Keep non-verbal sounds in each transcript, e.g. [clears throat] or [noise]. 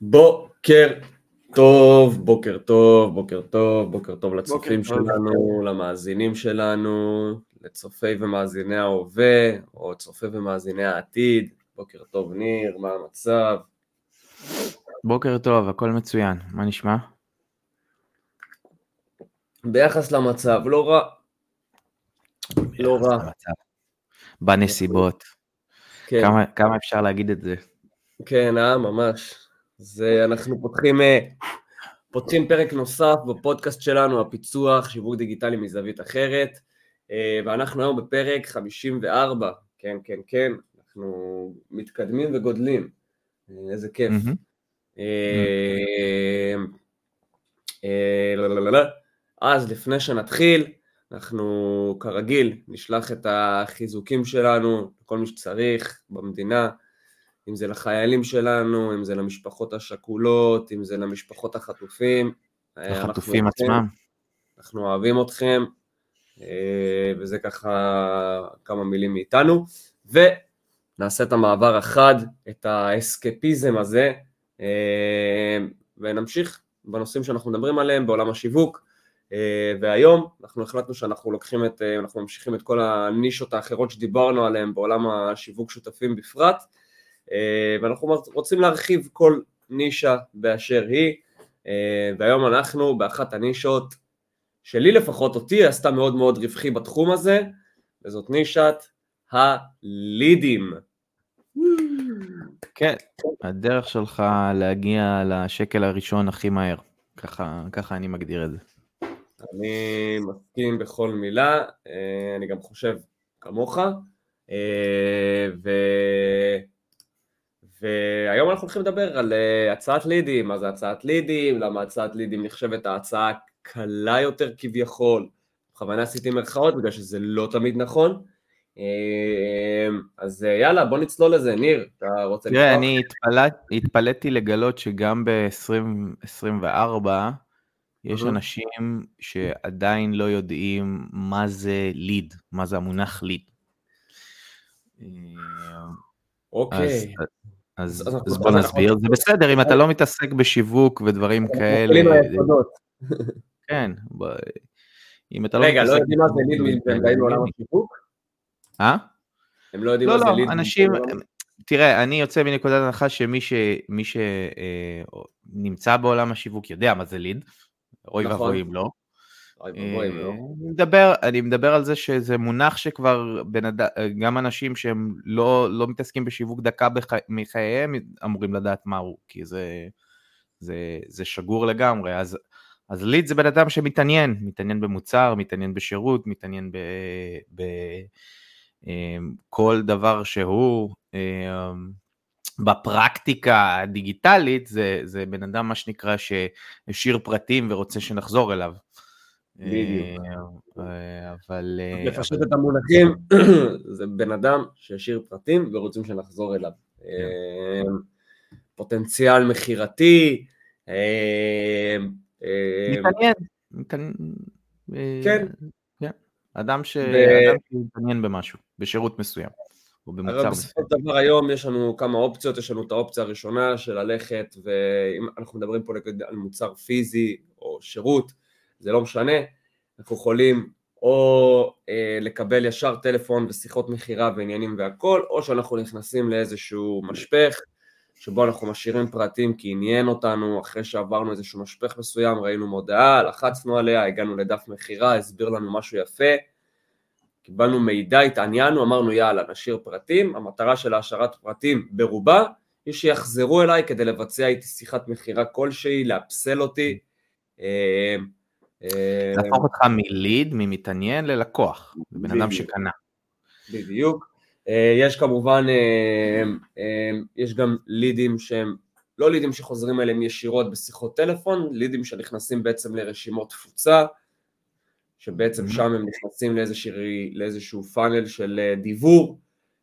בוקר טוב, בוקר טוב, בוקר טוב, בוקר טוב לצופים שלנו, למאזינים שלנו, לצופי ומאזיני ההווה, או צופי ומאזיני העתיד. בוקר טוב ניר, מה המצב? בוקר טוב, הכל מצוין, מה נשמע? ביחס למצב, לא רע. לא רע. בנסיבות. כן. כמה, כמה אפשר להגיד את זה? כן, אה, ממש. זה, אנחנו פותחים, אה, פותחים פרק נוסף בפודקאסט שלנו, הפיצוח, שיווק דיגיטלי מזווית אחרת, אה, ואנחנו היום בפרק 54, כן, כן, כן, אנחנו מתקדמים וגודלים, אה, איזה כיף. לא, לא, לא, אז לפני שנתחיל, אנחנו כרגיל נשלח את החיזוקים שלנו לכל מי שצריך במדינה, אם זה לחיילים שלנו, אם זה למשפחות השכולות, אם זה למשפחות החטופים. החטופים עצמם. אנחנו אוהבים אתכם, אה, וזה ככה כמה מילים מאיתנו, ונעשה את המעבר החד, את האסקפיזם הזה, אה, ונמשיך בנושאים שאנחנו מדברים עליהם בעולם השיווק. אה, והיום אנחנו החלטנו שאנחנו לוקחים את, אנחנו ממשיכים את כל הנישות האחרות שדיברנו עליהן בעולם השיווק שותפים בפרט, אה, ואנחנו רוצים להרחיב כל נישה באשר היא, אה, והיום אנחנו באחת הנישות שלי לפחות, אותי עשתה מאוד מאוד רווחי בתחום הזה, וזאת נישת הלידים. כן, הדרך שלך להגיע לשקל הראשון הכי מהר, ככה, ככה אני מגדיר את זה. אני מסכים בכל מילה, אה, אני גם חושב כמוך, ו... והיום אנחנו הולכים לדבר על uh, הצעת לידים, מה זה הצעת לידים, למה הצעת לידים נחשבת ההצעה קלה יותר כביכול, בכוונה עשיתי מרכאות בגלל שזה לא תמיד נכון, uh, אז uh, יאללה בוא נצלול לזה, ניר, אתה רוצה לפתוח? תראה, אני התפלאתי לגלות שגם ב-2024 יש אנשים שעדיין לא יודעים מה זה ליד, מה זה המונח ליד. אוקיי. אז, אז, אז, אז בוא נסביר, זה בסדר אם אתה לא מתעסק בשיווק ודברים כאלה. כן, אם אתה לא מתעסק... רגע, לא יודעים מה זה ליד והם באים לעולם השיווק? אה? הם לא יודעים מה זה ליד? לא, לא, אנשים... תראה, אני יוצא מנקודת הנחה שמי שנמצא אה, בעולם השיווק יודע מה זה ליד, אוי נכון. ואבוי אם לא. לא. אה, אני מדבר, אני מדבר על זה שזה מונח שכבר בן אדם, גם אנשים שהם לא, לא מתעסקים בשיווק דקה בח, מחייהם אמורים לדעת מהו, כי זה, זה, זה שגור לגמרי. אז, אז ליד זה בן אדם שמתעניין, מתעניין במוצר, מתעניין בשירות, מתעניין בכל אה, דבר שהוא. אה, בפרקטיקה הדיגיטלית זה, זה בן אדם מה שנקרא שהשאיר פרטים ורוצה שנחזור אליו. בדיוק. אה, אבל... אה, לפשט את המונחים, [clears throat] זה בן אדם שהשאיר פרטים ורוצים שנחזור אליו. כן. אה, פוטנציאל מכירתי. מתעניין. כן. כן. אדם שמתעניין במשהו, בשירות מסוים. או במוצר מסוים. בסופו של דבר היום יש לנו כמה אופציות, יש לנו את האופציה הראשונה של ללכת, ואם אנחנו מדברים פה על מוצר פיזי או שירות, זה לא משנה, אנחנו יכולים או אה, לקבל ישר טלפון ושיחות מכירה ועניינים והכל, או שאנחנו נכנסים לאיזשהו משפך, שבו אנחנו משאירים פרטים כי עניין אותנו, אחרי שעברנו איזשהו משפך מסוים, ראינו מודעה, לחצנו עליה, הגענו לדף מכירה, הסביר לנו משהו יפה, קיבלנו מידע, התעניינו, אמרנו יאללה, נשאיר פרטים, המטרה של השארת פרטים ברובה היא שיחזרו אליי כדי לבצע איתי שיחת מכירה כלשהי, לאפסל אותי, אה, להפוך אותך מליד, ממתעניין ללקוח, בן אדם שקנה. בדיוק. אה, יש כמובן, אה, יש גם לידים שהם לא לידים שחוזרים אליהם ישירות בשיחות טלפון, לידים שנכנסים בעצם לרשימות תפוצה, שבעצם שם הם נכנסים לאיזשהו, לאיזשהו פאנל של דיבור,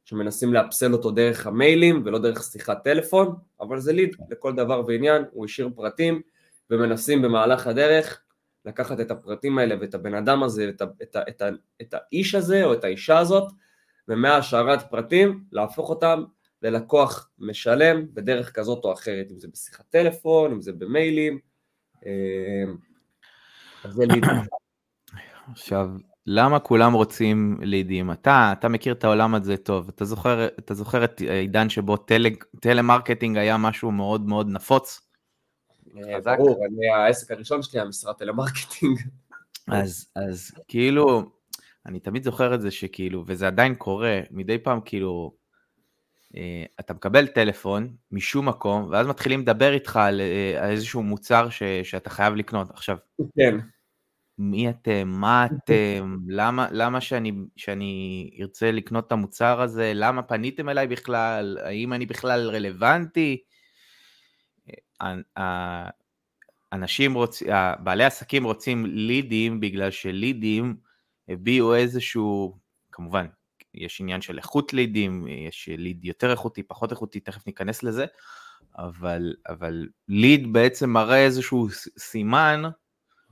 שמנסים לאפסל אותו דרך המיילים ולא דרך שיחת טלפון, אבל זה ליד לכל דבר ועניין, הוא השאיר פרטים ומנסים במהלך הדרך לקחת את הפרטים האלה ואת הבן אדם הזה, את, את, את, את, את האיש הזה או את האישה הזאת, ומהשארת פרטים להפוך אותם ללקוח משלם בדרך כזאת או אחרת, אם זה בשיחת טלפון, אם זה במיילים, אז זה לידים. עכשיו, למה כולם רוצים לידים? אתה, אתה מכיר את העולם הזה טוב, אתה זוכר, אתה זוכר את העידן שבו טל, טלמרקטינג היה משהו מאוד מאוד נפוץ? אה, חזק? ברור, אני, העסק הראשון שלי היה משרד טלמרקטינג. אז, אז כאילו, אני תמיד זוכר את זה שכאילו, וזה עדיין קורה, מדי פעם כאילו, אה, אתה מקבל טלפון משום מקום, ואז מתחילים לדבר איתך על, אה, על איזשהו מוצר ש, שאתה חייב לקנות. עכשיו, כן. מי אתם? מה אתם? למה, למה שאני, שאני ארצה לקנות את המוצר הזה? למה פניתם אליי בכלל? האם אני בכלל רלוונטי? אה, אנשים רוצים, בעלי עסקים רוצים לידים בגלל שלידים הביאו איזשהו, כמובן, יש עניין של איכות לידים, יש ליד יותר איכותי, פחות איכותי, תכף ניכנס לזה, אבל, אבל ליד בעצם מראה איזשהו סימן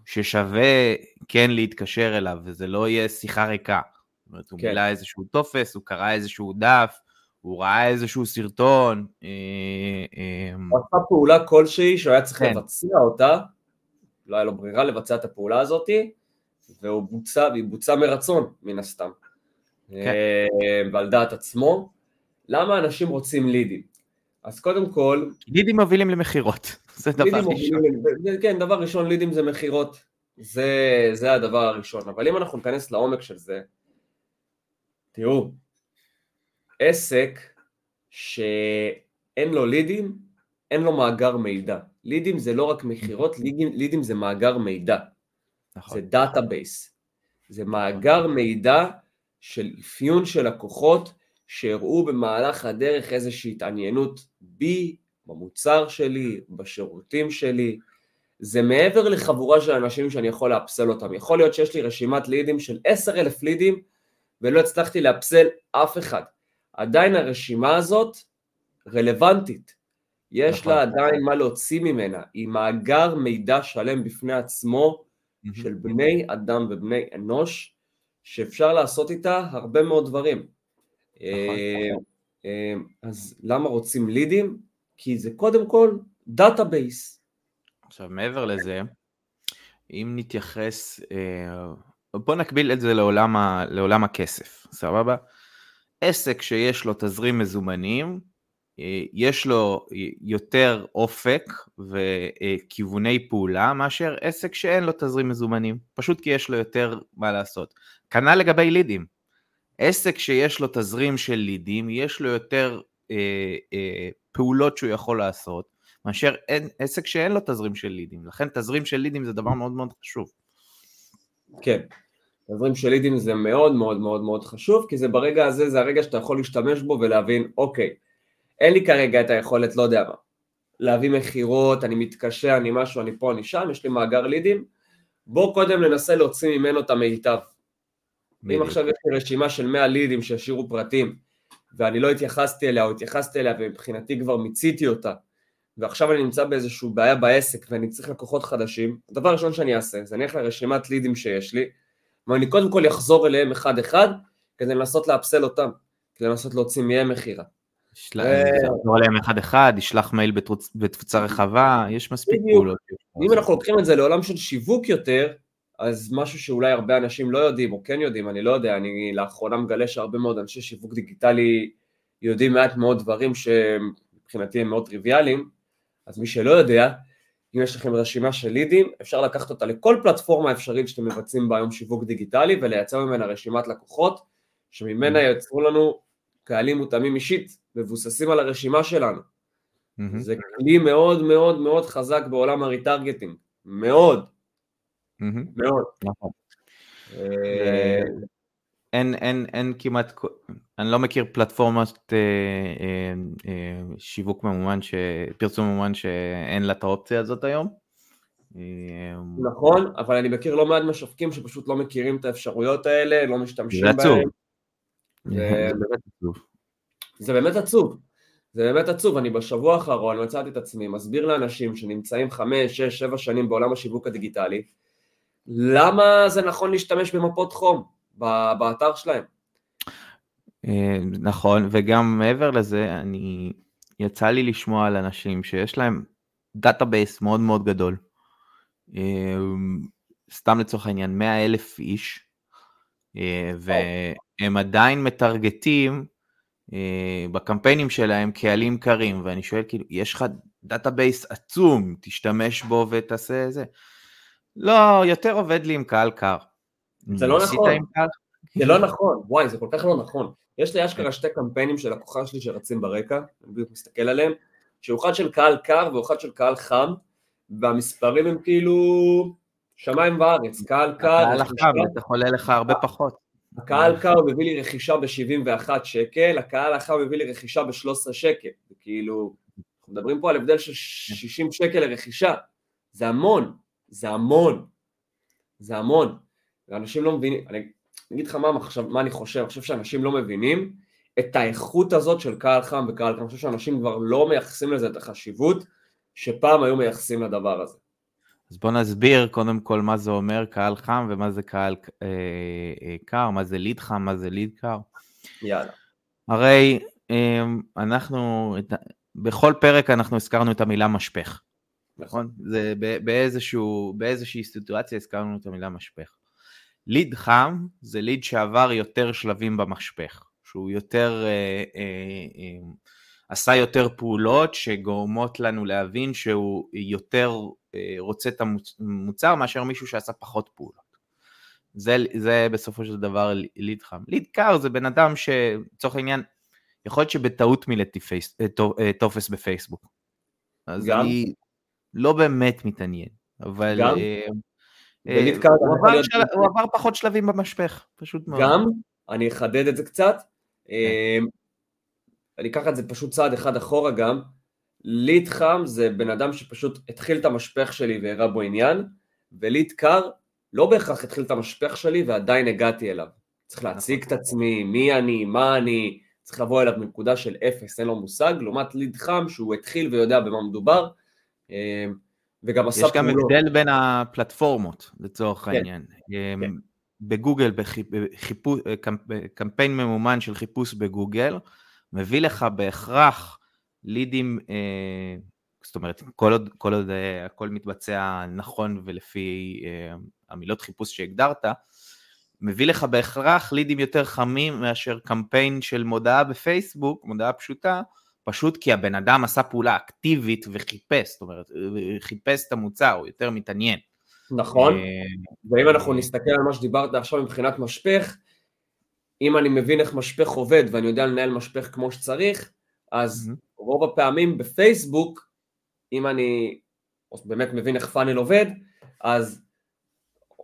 ששווה כן להתקשר אליו, וזה לא יהיה שיחה ריקה. זאת אומרת, הוא כן. מילא איזשהו טופס, הוא קרא איזשהו דף, הוא ראה איזשהו סרטון. אה, אה, הוא עשה פעולה כלשהי שהוא היה צריך כן. לבצע אותה, לא היה לו ברירה לבצע את הפעולה הזאתי, והוא בוצע, והיא בוצעה מרצון, מן הסתם. כן. אה, ועל דעת עצמו. למה אנשים רוצים לידים? אז קודם כל... לידים מובילים למכירות, [laughs] זה דבר ראשון. מובילים, כן, דבר ראשון, לידים זה מכירות. זה, זה הדבר הראשון. אבל אם אנחנו ניכנס לעומק של זה, תראו, עסק שאין לו לידים, אין לו מאגר מידע. לידים זה לא רק מכירות, לידים, לידים זה מאגר מידע. נכון. זה דאטאבייס. זה מאגר מידע של אפיון של לקוחות שהראו במהלך הדרך איזושהי התעניינות בי, במוצר שלי, בשירותים שלי. זה מעבר לחבורה של אנשים שאני יכול לאפסל אותם. יכול להיות שיש לי רשימת לידים של עשר אלף לידים ולא הצלחתי לאפסל אף אחד. עדיין הרשימה הזאת רלוונטית. יש נכון. לה עדיין מה להוציא ממנה. היא מאגר מידע שלם בפני עצמו של בני אדם ובני אנוש, שאפשר לעשות איתה הרבה מאוד דברים. נכון. אה, אה, אז למה רוצים לידים? כי זה קודם כל database. עכשיו מעבר לזה, אם נתייחס, אה, בוא נקביל את זה לעולם, ה, לעולם הכסף, סבבה? עסק שיש לו תזרים מזומנים, יש לו יותר אופק וכיווני פעולה מאשר עסק שאין לו תזרים מזומנים, פשוט כי יש לו יותר מה לעשות. כנ"ל לגבי לידים. עסק שיש לו תזרים של לידים, יש לו יותר אה, אה, פעולות שהוא יכול לעשות, מאשר אין, עסק שאין לו תזרים של לידים. לכן תזרים של לידים זה דבר מאוד מאוד חשוב. כן, תזרים של לידים זה מאוד מאוד מאוד מאוד חשוב, כי זה ברגע הזה, זה הרגע שאתה יכול להשתמש בו ולהבין, אוקיי, אין לי כרגע את היכולת, לא יודע מה, להביא מכירות, אני מתקשה, אני משהו, אני פה, אני שם, יש לי מאגר לידים, בוא קודם ננסה להוציא ממנו את המיטב. אם עכשיו יש לי רשימה של 100 לידים שהשאירו פרטים, ואני לא התייחסתי אליה או התייחסתי אליה ומבחינתי כבר מיציתי אותה, ועכשיו אני נמצא באיזושהי בעיה בעסק ואני צריך לקוחות חדשים, הדבר הראשון שאני אעשה זה אני אלך לרשימת לידים שיש לי, ואני קודם כל אחזור אליהם אחד אחד כדי לנסות לאפסל אותם, כדי לנסות להוציא מהם מכירה. יחזור עליהם אחד אחד, ישלח מייל בתפוצה רחבה, יש מספיק פעולות. אם אנחנו לוקחים את זה לעולם של שיווק יותר, אז משהו שאולי הרבה אנשים לא יודעים, או כן יודעים, אני לא יודע, אני לאחרונה מגלה שהרבה מאוד אנשי שיווק דיגיטלי יודעים מעט מאוד דברים שמבחינתי הם מאוד טריוויאליים, אז מי שלא יודע, אם יש לכם רשימה של לידים, אפשר לקחת אותה לכל פלטפורמה אפשרית שאתם מבצעים בה היום שיווק דיגיטלי ולייצר ממנה רשימת לקוחות, שממנה יצרו לנו קהלים מותאמים אישית, מבוססים על הרשימה שלנו. Mm-hmm. זה כלי מאוד מאוד מאוד חזק בעולם הריטרגטינג, מאוד. מאוד. נכון. אין, אין, אין כמעט, אני לא מכיר פלטפורמת אה, אה, אה, שיווק ממומן, ש, פרסום ממומן שאין לה את האופציה הזאת היום. אה, נכון, אבל אני מכיר לא מעט משווקים שפשוט לא מכירים את האפשרויות האלה, לא משתמשים בהם. זה עצוב. זה באמת עצוב. זה באמת עצוב. זה באמת עצוב, אני בשבוע האחרון מצאתי את עצמי מסביר לאנשים שנמצאים חמש, שש, שבע שנים בעולם השיווק הדיגיטלי, למה זה נכון להשתמש במפות חום באתר שלהם? אה, נכון, וגם מעבר לזה, אני, יצא לי לשמוע על אנשים שיש להם database מאוד מאוד גדול. אה, סתם לצורך העניין, 100 אלף איש, אה, והם עדיין מטרגטים בקמפיינים שלהם קהלים קרים, ואני שואל כאילו, יש לך database עצום, תשתמש בו ותעשה זה. לא, יותר עובד לי עם קהל קר. זה לא נכון. זה לא נכון, וואי, זה כל כך לא נכון. יש לי אשכרה שתי קמפיינים של לקוחה שלי שרצים ברקע, אני בדיוק מסתכל עליהם, שהוא אחד של קהל קר ואחד של קהל חם, והמספרים הם כאילו שמיים וארץ, קהל קר... הקהל החם, זה עולה לך הרבה פחות. הקהל קר מביא לי רכישה ב-71 שקל, הקהל החם מביא לי רכישה ב-13 שקל, כאילו, אנחנו מדברים פה על הבדל של 60 שקל לרכישה, זה המון, זה המון, זה המון, ואנשים לא מבינים, אני אני אגיד לך מה, מה אני חושב, אני חושב שאנשים לא מבינים את האיכות הזאת של קהל חם וקהל קר, אני חושב שאנשים כבר לא מייחסים לזה את החשיבות שפעם היו מייחסים לדבר הזה. אז בוא נסביר קודם כל מה זה אומר קהל חם ומה זה קהל אה, אה, קר, מה זה ליד חם, מה זה ליד קר. יאללה. הרי אה, אנחנו, את, בכל פרק אנחנו הזכרנו את המילה משפך. נכון? זה באיזשהו, באיזושהי סיטואציה הזכרנו את המילה משפך. ליד חם זה ליד שעבר יותר שלבים במשפך, שהוא יותר, אה, אה, אה, עשה יותר פעולות שגורמות לנו להבין שהוא יותר אה, רוצה את המוצר מאשר מישהו שעשה פחות פעולות. זה, זה בסופו של דבר ליד חם. ליד קר זה בן אדם שלצורך העניין, יכול להיות שבטעות מילאתי טופס בפייסבוק. אז גם? אני לא באמת מתעניין, אבל... גם? אה, אה, הוא עבר פחות שלבים במשפך, פשוט מאוד. גם, אני אחדד את זה קצת, כן. אה, אני אקח את זה פשוט צעד אחד אחורה גם, ליט חם זה בן אדם שפשוט התחיל את המשפך שלי והראה בו עניין, וליט קר לא בהכרח התחיל את המשפך שלי ועדיין הגעתי אליו. צריך להציג את עצמי, מי אני, מה אני, צריך לבוא אליו מנקודה של אפס, אין לו מושג, לעומת ליד חם שהוא התחיל ויודע במה מדובר. אה, וגם עשה פעולות. יש גם הבדל בין הפלטפורמות לצורך כן, העניין. אמ, כן. בגוגל, בחיפוש, קמפיין ממומן של חיפוש בגוגל, מביא לך בהכרח לידים, אה, זאת אומרת, כל עוד, כל עוד אה, הכל מתבצע נכון ולפי אה, המילות חיפוש שהגדרת, מביא לך בהכרח לידים יותר חמים מאשר קמפיין של מודעה בפייסבוק, מודעה פשוטה, פשוט כי הבן אדם עשה פעולה אקטיבית וחיפש, זאת אומרת, חיפש את המוצר, הוא יותר מתעניין. נכון, אה, ואם אנחנו נסתכל על מה שדיברת עכשיו מבחינת משפך, אם אני מבין איך משפך עובד ואני יודע לנהל משפך כמו שצריך, אז רוב הפעמים בפייסבוק, אם אני באמת מבין איך פאנל עובד, אז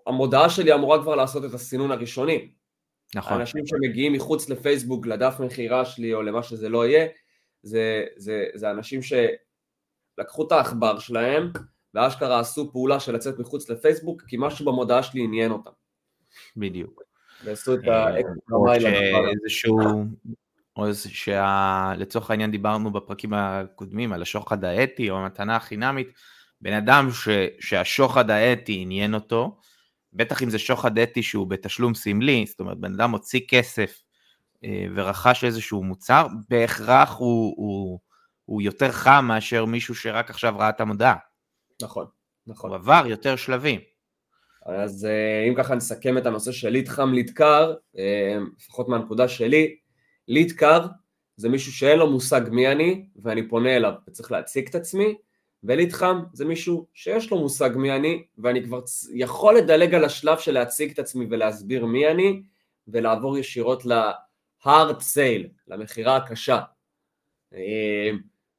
המודעה שלי אמורה כבר לעשות את הסינון הראשוני. נכון. אנשים שמגיעים מחוץ לפייסבוק לדף מכירה שלי או למה שזה לא יהיה, זה, זה, זה אנשים שלקחו את העכבר שלהם ואשכרה עשו פעולה של לצאת מחוץ לפייסבוק כי משהו במודעה שלי עניין אותם. בדיוק. ועשו את האקסטרה איזשהו, או שלצורך העניין דיברנו בפרקים הקודמים על השוחד האתי או המתנה החינמית, בן אדם ש, שהשוחד האתי עניין אותו, בטח אם זה שוחד אתי שהוא בתשלום סמלי, זאת אומרת בן אדם הוציא כסף אה, ורכש איזשהו מוצר, בהכרח הוא, הוא, הוא יותר חם מאשר מישהו שרק עכשיו ראה את המודעה. נכון, נכון. הוא עבר יותר שלבים. אז אה, אם ככה נסכם את הנושא של ליד חם ליד קר, אה, לפחות מהנקודה שלי, ליד קר זה מישהו שאין לו מושג מי אני ואני פונה אליו וצריך להציג את עצמי, וליד חם זה מישהו שיש לו מושג מי אני ואני כבר יכול לדלג על השלב של להציג את עצמי ולהסביר מי אני ולעבור ישירות hard sale, למכירה הקשה. אה,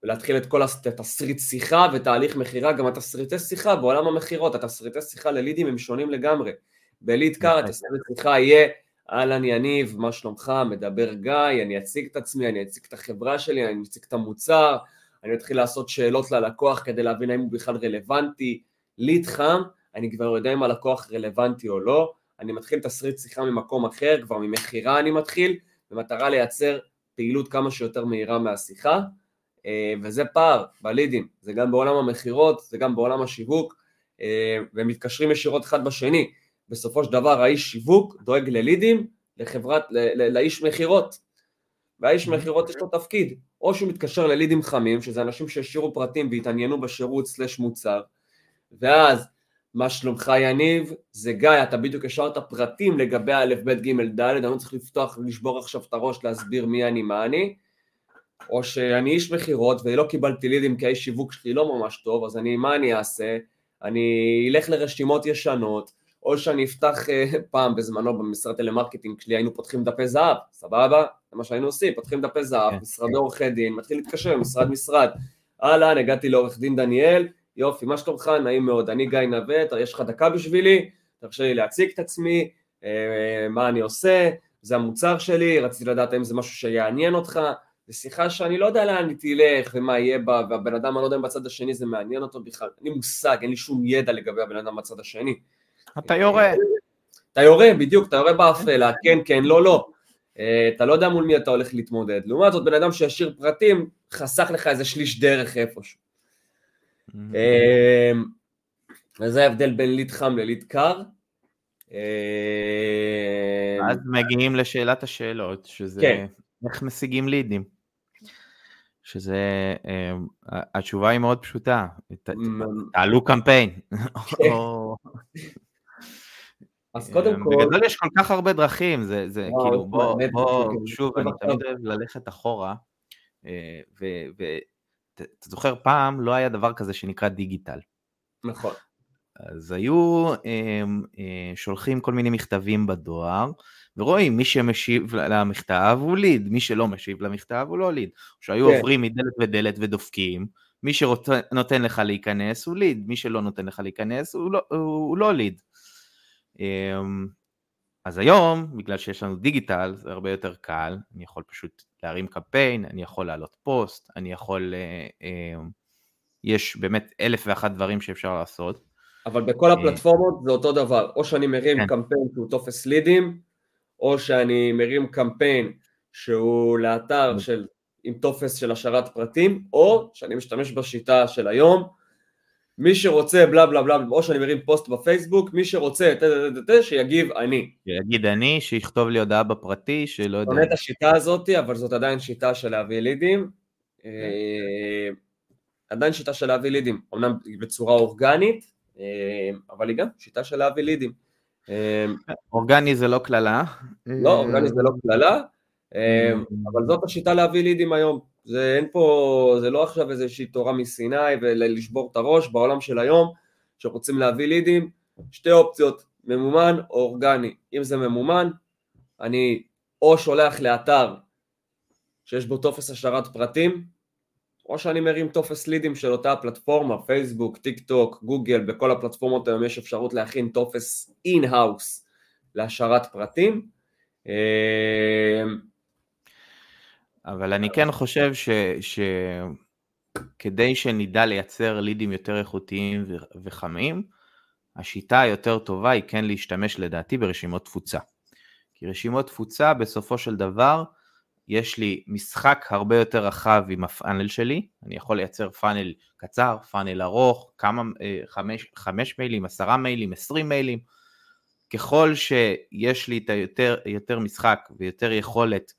ולהתחיל את כל התסריט שיחה ותהליך מכירה, גם התסריטי שיחה בעולם המכירות, התסריטי שיחה ללידים הם שונים לגמרי. בליד נכון. התסריט שיחה יהיה אהלן יניב, מה שלומך, מדבר גיא, אני אציג את עצמי, אני אציג את החברה שלי, אני אציג את המוצר, אני אתחיל לעשות שאלות ללקוח כדי להבין האם הוא בכלל רלוונטי. ליד חם, אני כבר יודע אם הלקוח רלוונטי או לא, אני מתחיל תסריט שיחה ממקום אחר, כבר ממכירה אני מתחיל, במטרה לייצר פעילות כמה שיותר מהירה מהשיחה, אה, וזה פער בלידים, זה גם בעולם המכירות, זה גם בעולם השיווק, אה, והם מתקשרים ישירות אחד בשני. בסופו של דבר האיש שיווק דואג ללידים לחברת, לאיש מכירות. והאיש מכירות יש לו תפקיד, או שהוא מתקשר ללידים חמים, שזה אנשים שהשאירו פרטים והתעניינו בשירות סלש מוצר, ואז מה שלומך יניב? זה גיא, אתה בדיוק השארת פרטים לגבי א', ב', ג', ד', אני לא צריך לפתוח, לשבור עכשיו את הראש, להסביר מי אני, מה אני, או שאני איש מכירות ולא קיבלתי לידים כי האיש שיווק שלי לא ממש טוב, אז אני, מה אני אעשה? אני אלך לרשימות ישנות, או שאני אפתח אה, פעם בזמנו במשרד טלמרקטינג שלי היינו פותחים דפי זהב, סבבה? זה מה שהיינו עושים, פותחים דפי זהב, כן, משרדי כן. עורכי דין, מתחיל להתקשר משרד משרד, אהלן, הגעתי לעורך דין דניאל, יופי, מה שלומך? נעים מאוד, אני גיא נווט, יש לך דקה בשבילי, תרשה לי להציג את עצמי, אה, מה אני עושה, זה המוצר שלי, רציתי לדעת האם זה משהו שיעניין אותך, זו שיחה שאני לא יודע לאן היא תלך ומה יהיה בה, והבן אדם, אני לא יודע אם בצד השני זה מעניין אותו בכלל, אין לי מושג, אין לי שום ידע לגבי הבן אדם בצד השני. אתה יורה. אתה יורה, בדיוק, אתה יורה באפלה, כן, כן, לא, לא. אה, אתה לא יודע מול מי אתה הולך להתמודד. לעומת זאת, בן אדם שישאיר פרטים, חסך לך איזה שליש דרך איפשהו. אמ, וזה ההבדל בין ליד חם לליד קר. אמ, אז מגיעים לשאלת השאלות, שזה כן. איך משיגים לידים. שזה, אמ, התשובה היא מאוד פשוטה, תעלו קמפיין. כן. אז קודם כל... בגדול יש כל כך הרבה דרכים, זה, זה כאילו, בוא, בוא, שוב, אני תמיד אוהב ללכת אחורה, אה, אתה זוכר פעם לא היה דבר כזה שנקרא דיגיטל. נכון. אז היו הם, אה, שולחים כל מיני מכתבים בדואר, ורואים מי שמשיב למכתב הוא ליד, מי שלא משיב למכתב הוא לא ליד. שהיו כן. עוברים מדלת ודלת ודופקים, מי שנותן לך להיכנס הוא ליד, מי שלא נותן לך להיכנס הוא לא, הוא לא ליד. אמ, אז היום, בגלל שיש לנו דיגיטל, זה הרבה יותר קל, אני יכול פשוט להרים קמפיין, אני יכול להעלות פוסט, אני יכול, אה, אה, יש באמת אלף ואחת דברים שאפשר לעשות. אבל בכל אה, הפלטפורמות זה אותו דבר, או שאני מרים כן. קמפיין שהוא טופס לידים, או שאני מרים קמפיין שהוא לאתר של, עם טופס של השארת פרטים, או שאני משתמש בשיטה של היום, מי שרוצה בלה בלה בלה, או שאני מרים פוסט בפייסבוק, מי שרוצה, שיגיב אני. שיגיד אני, שיכתוב לי הודעה בפרטי, שלא יודע. את השיטה הזאת, אבל זאת עדיין שיטה של להביא לידים. אה, עדיין שיטה של להביא לידים, אמנם בצורה אורגנית, אה, אבל היא גם שיטה של להביא לידים. אה, אורגני זה לא קללה. לא, אורגני זה לא קללה, אבל זאת השיטה להביא לידים היום. זה אין פה, זה לא עכשיו איזושהי תורה מסיני ולשבור את הראש בעולם של היום, שרוצים להביא לידים, שתי אופציות, ממומן או אורגני. אם זה ממומן, אני או שולח לאתר שיש בו טופס השארת פרטים, או שאני מרים טופס לידים של אותה הפלטפורמה, פייסבוק, טיק טוק, גוגל, בכל הפלטפורמות היום יש אפשרות להכין טופס in-house להשארת פרטים. אבל אני כן חושב שכדי ש... שנדע לייצר לידים יותר איכותיים ו... וחמים, השיטה היותר טובה היא כן להשתמש לדעתי ברשימות תפוצה. כי רשימות תפוצה בסופו של דבר, יש לי משחק הרבה יותר רחב עם הפאנל שלי, אני יכול לייצר פאנל קצר, פאנל ארוך, כמה, אה, חמש, חמש מיילים, עשרה מיילים, עשרים מיילים, ככל שיש לי את היותר יותר משחק ויותר יכולת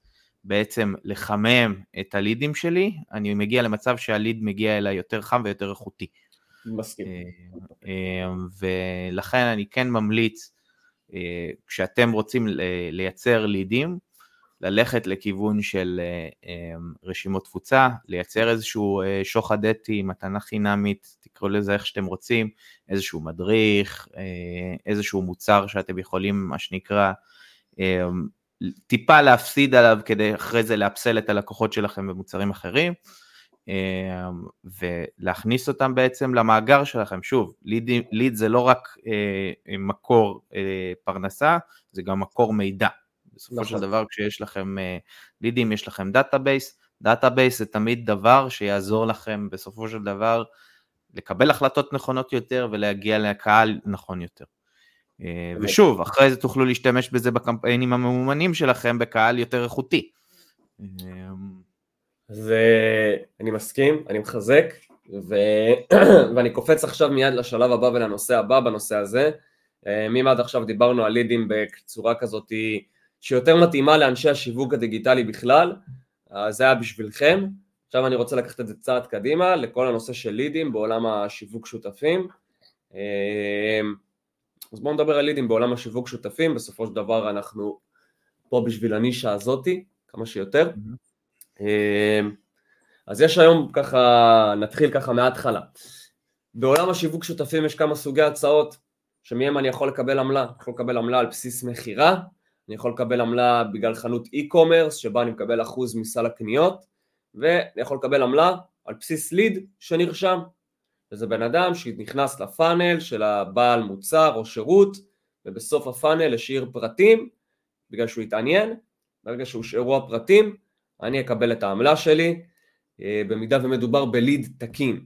בעצם לחמם את הלידים שלי, אני מגיע למצב שהליד מגיע אליי יותר חם ויותר איכותי. מסכים. אה, אה, ולכן אני כן ממליץ, אה, כשאתם רוצים לייצר לידים, ללכת לכיוון של רשימות תפוצה, לייצר איזשהו שוחד אתי, מתנה חינמית, תקראו לזה איך שאתם רוצים, איזשהו מדריך, איזשהו מוצר שאתם יכולים, מה שנקרא, טיפה להפסיד עליו כדי אחרי זה לאפסל את הלקוחות שלכם במוצרים אחרים אה, ולהכניס אותם בעצם למאגר שלכם. שוב, ליד, ליד זה לא רק אה, מקור אה, פרנסה, זה גם מקור מידע. בסופו נכון. של דבר כשיש לכם לידים יש לכם database, database זה תמיד דבר שיעזור לכם בסופו של דבר לקבל החלטות נכונות יותר ולהגיע לקהל נכון יותר. אה, ושוב, אחרי זה תוכלו להשתמש בזה בקמפיינים הממומנים שלכם בקהל יותר איכותי. אז אני מסכים, אני מחזק, ו... [clears throat] ואני קופץ עכשיו מיד לשלב הבא ולנושא הבא בנושא הזה. אה, אם עד עכשיו דיברנו על לידים בצורה כזאת שיותר מתאימה לאנשי השיווק הדיגיטלי בכלל, אז זה היה בשבילכם. עכשיו אני רוצה לקחת את זה צעד קדימה לכל הנושא של לידים בעולם השיווק שותפים. אז בואו נדבר על לידים בעולם השיווק שותפים, בסופו של דבר אנחנו פה בשביל הנישה הזאתי, כמה שיותר. Mm-hmm. אז יש היום ככה, נתחיל ככה מההתחלה. בעולם השיווק שותפים יש כמה סוגי הצעות שמהם אני יכול לקבל עמלה, אני יכול לקבל עמלה על בסיס מכירה, אני יכול לקבל עמלה בגלל חנות e-commerce שבה אני מקבל אחוז מסל הקניות ואני יכול לקבל עמלה על בסיס ליד שנרשם וזה בן אדם שנכנס לפאנל של הבעל מוצר או שירות ובסוף הפאנל השאיר פרטים בגלל שהוא התעניין, ברגע שהושארו הפרטים אני אקבל את העמלה שלי אה, במידה ומדובר בליד תקין,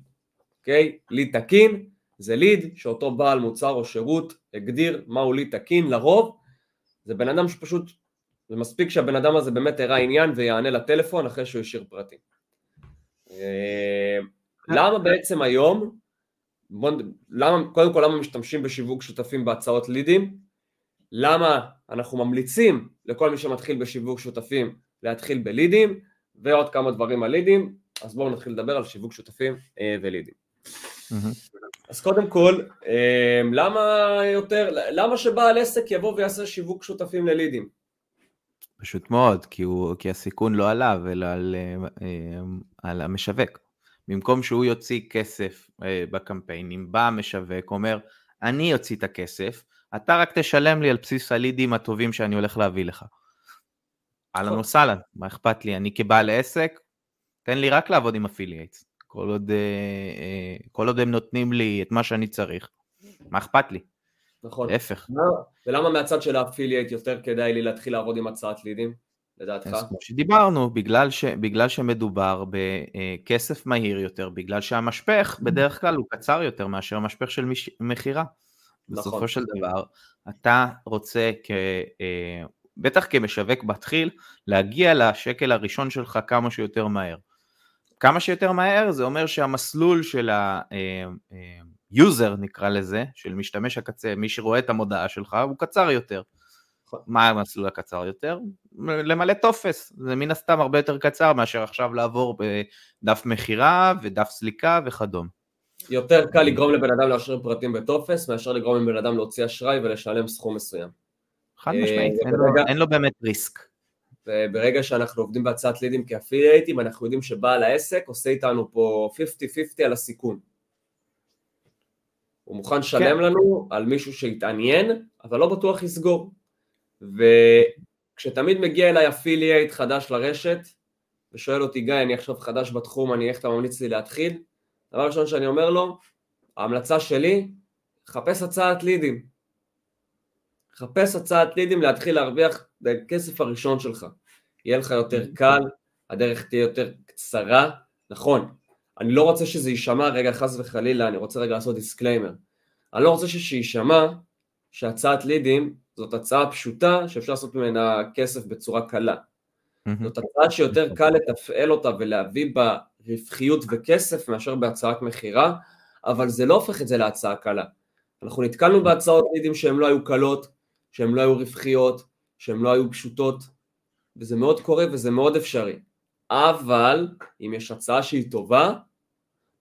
אוקיי? ליד תקין זה ליד שאותו בעל מוצר או שירות הגדיר מהו ליד תקין, לרוב זה בן אדם שפשוט, זה מספיק שהבן אדם הזה באמת הראה עניין ויענה לטלפון אחרי שהוא השאיר פרטים. אה, למה בעצם היום, בוא, למה, קודם כל למה משתמשים בשיווק שותפים בהצעות לידים? למה אנחנו ממליצים לכל מי שמתחיל בשיווק שותפים להתחיל בלידים ועוד כמה דברים על לידים, אז בואו נתחיל לדבר על שיווק שותפים אה, ולידים. אז קודם כל, אה, למה יותר, למה שבעל עסק יבוא ויעשה שיווק שותפים ללידים? פשוט מאוד, כי, הוא, כי הסיכון לא עליו, אלא על, אה, על המשווק. במקום שהוא יוציא כסף בקמפיינים, בא המשווק, אומר, אני אוציא את הכסף, אתה רק תשלם לי על בסיס הלידים הטובים שאני הולך להביא לך. אהלן נכון. וסהלן, מה אכפת לי? אני כבעל עסק, תן לי רק לעבוד עם אפילייטס. כל עוד, אה, אה, כל עוד הם נותנים לי את מה שאני צריך, מה אכפת לי? נכון. להפך. ולמה מהצד של ה affiliate יותר כדאי לי להתחיל לעבוד עם הצעת לידים, לדעתך? אז כמו שדיברנו, בגלל, ש, בגלל שמדובר בכסף מהיר יותר, בגלל שהמשפך [clears throat] בדרך כלל הוא קצר יותר מאשר המשפך של מכירה. נכון. בסופו של דבר, אתה רוצה כ... אה, בטח כמשווק מתחיל, להגיע לשקל הראשון שלך כמה שיותר מהר. כמה שיותר מהר זה אומר שהמסלול של ה-user אה, אה, נקרא לזה, של משתמש הקצה, מי שרואה את המודעה שלך, הוא קצר יותר. מה המסלול הקצר יותר? למלא טופס, זה מן הסתם הרבה יותר קצר מאשר עכשיו לעבור בדף מכירה ודף סליקה וכדום. יותר קל לגרום לבן אדם לאשר פרטים בטופס מאשר לגרום לבן אדם להוציא אשראי ולשלם סכום מסוים. חד משמעית, אה, אין לו באמת ריסק. וברגע שאנחנו עובדים בהצעת לידים כאפילייטים, אנחנו יודעים שבעל העסק עושה איתנו פה 50-50 על הסיכון. הוא מוכן לשלם כן. לנו על מישהו שהתעניין, אבל לא בטוח יסגור. וכשתמיד מגיע אליי אפילייט חדש לרשת, ושואל אותי, גיא, אני עכשיו חדש בתחום, אני, איך אתה ממליץ לי להתחיל? דבר ראשון שאני אומר לו, ההמלצה שלי, חפש הצעת לידים. חפש הצעת לידים להתחיל להרוויח את הכסף הראשון שלך. יהיה לך יותר קל, הדרך תהיה יותר קצרה, נכון, אני לא רוצה שזה יישמע, רגע חס וחלילה, אני רוצה רגע לעשות disclaimer. אני לא רוצה שיישמע שהצעת לידים זאת הצעה פשוטה שאפשר לעשות ממנה כסף בצורה קלה. זאת הצעה שיותר קל לתפעל אותה ולהביא בה רווחיות וכסף מאשר בהצעת מכירה, אבל זה לא הופך את זה להצעה קלה. אנחנו נתקלנו בהצעות לידים שהן לא היו קלות, שהן לא היו רווחיות, שהן לא היו פשוטות, וזה מאוד קורה וזה מאוד אפשרי. אבל אם יש הצעה שהיא טובה,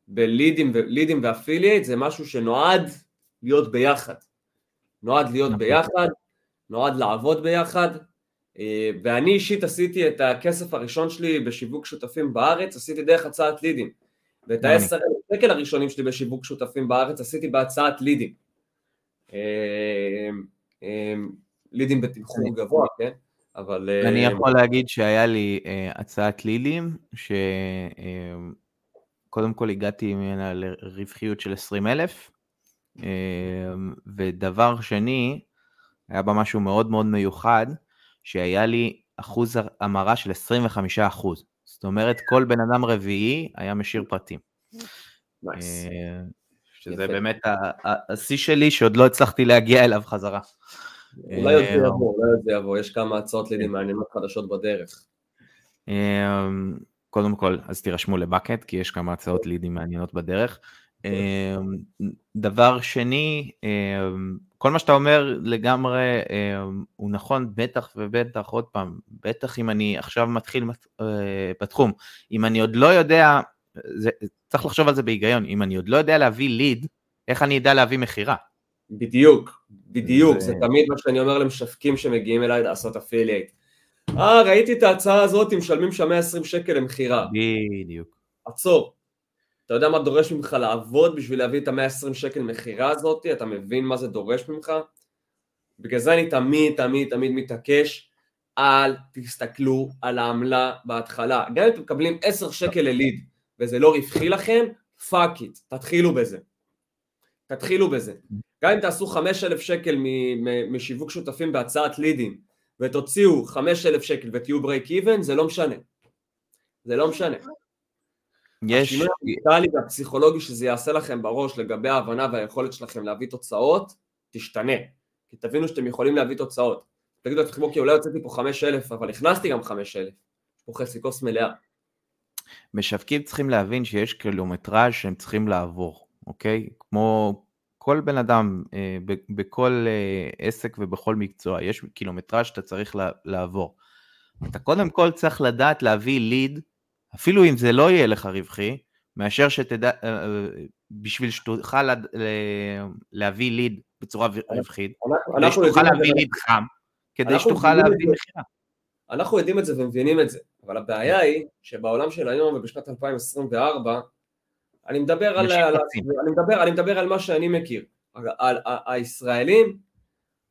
בלידים, לידים ואפילייט זה משהו שנועד להיות ביחד. נועד להיות נכון. ביחד, נועד לעבוד ביחד, אה, ואני אישית עשיתי את הכסף הראשון שלי בשיווק שותפים בארץ, עשיתי דרך הצעת לידים. ואת העשר שקל הראשונים שלי בשיווק שותפים בארץ עשיתי בהצעת לידים. אה, אה, לידים בתמחור גבוה, כן? אבל... אני יכול להגיד שהיה לי הצעת לידים, שקודם כל הגעתי ממנה לרווחיות של 20 אלף, ודבר שני, היה בה משהו מאוד מאוד מיוחד, שהיה לי אחוז המרה של 25 אחוז. זאת אומרת, כל בן אדם רביעי היה משאיר פרטים. אה, שזה באמת השיא שלי שעוד לא הצלחתי להגיע אליו חזרה. אולי עוד זה אה, יבוא, אולי עוד זה יבוא, יש כמה הצעות לידים מעניינות חדשות בדרך. אה, קודם כל, אז תירשמו לבקט, כי יש כמה הצעות לידים מעניינות בדרך. אמ, דבר שני, אמ, כל מה שאתה אומר לגמרי אמ, הוא נכון, בטח ובטח, עוד פעם, בטח אם אני עכשיו מתחיל אה, בתחום, אם אני עוד לא יודע, זה, צריך לחשוב על זה בהיגיון, אם אני עוד לא יודע להביא ליד, איך אני אדע להביא מכירה? בדיוק, בדיוק, זה... זה תמיד מה שאני אומר למשווקים שמגיעים אליי לעשות אפילייט. אה, ראיתי את ההצעה הזאת, משלמים שם 120 שקל למכירה. בדיוק. עצור. אתה יודע מה דורש ממך לעבוד בשביל להביא את ה-120 שקל מכירה הזאת? אתה מבין מה זה דורש ממך? בגלל זה אני תמיד תמיד תמיד מתעקש, אל תסתכלו על העמלה בהתחלה. גם אם אתם מקבלים 10 שקל לליד וזה לא רווחי לכם, fuck it, תתחילו בזה. תתחילו בזה. גם אם תעשו 5,000 שקל משיווק שותפים בהצעת לידים ותוציאו 5,000 שקל ותהיו break even, זה לא משנה. זה לא משנה. יש... השינוי המנטלי והפסיכולוגי שזה יעשה לכם בראש לגבי ההבנה והיכולת שלכם להביא תוצאות, תשתנה. כי תבינו שאתם יכולים להביא תוצאות. תגידו לעצמכם, אוקיי, אולי הוצאתי פה 5,000, אבל הכנסתי גם 5,000. יש פה חצי כוס מלאה. משווקים צריכים להבין שיש קילומטראז' שהם צריכים לעבור, אוקיי? כמו כל בן אדם, אה, בכל אה, עסק ובכל מקצוע, יש קילומטראז' שאתה צריך לעבור. אתה קודם כל צריך לדעת להביא ליד אפילו אם זה לא יהיה לך רווחי, מאשר שתדע, אה, אה, בשביל שתוכל להביא ליד בצורה רווחית, כדי שתוכל להביא ליד חם, כדי שתוכל להביא מכירה. אנחנו יודעים את זה ומבינים את זה, אבל הבעיה היא שבעולם של היום ובשנת 2024, אני מדבר על, על, אני מדבר, אני מדבר על מה שאני מכיר. על, על, הישראלים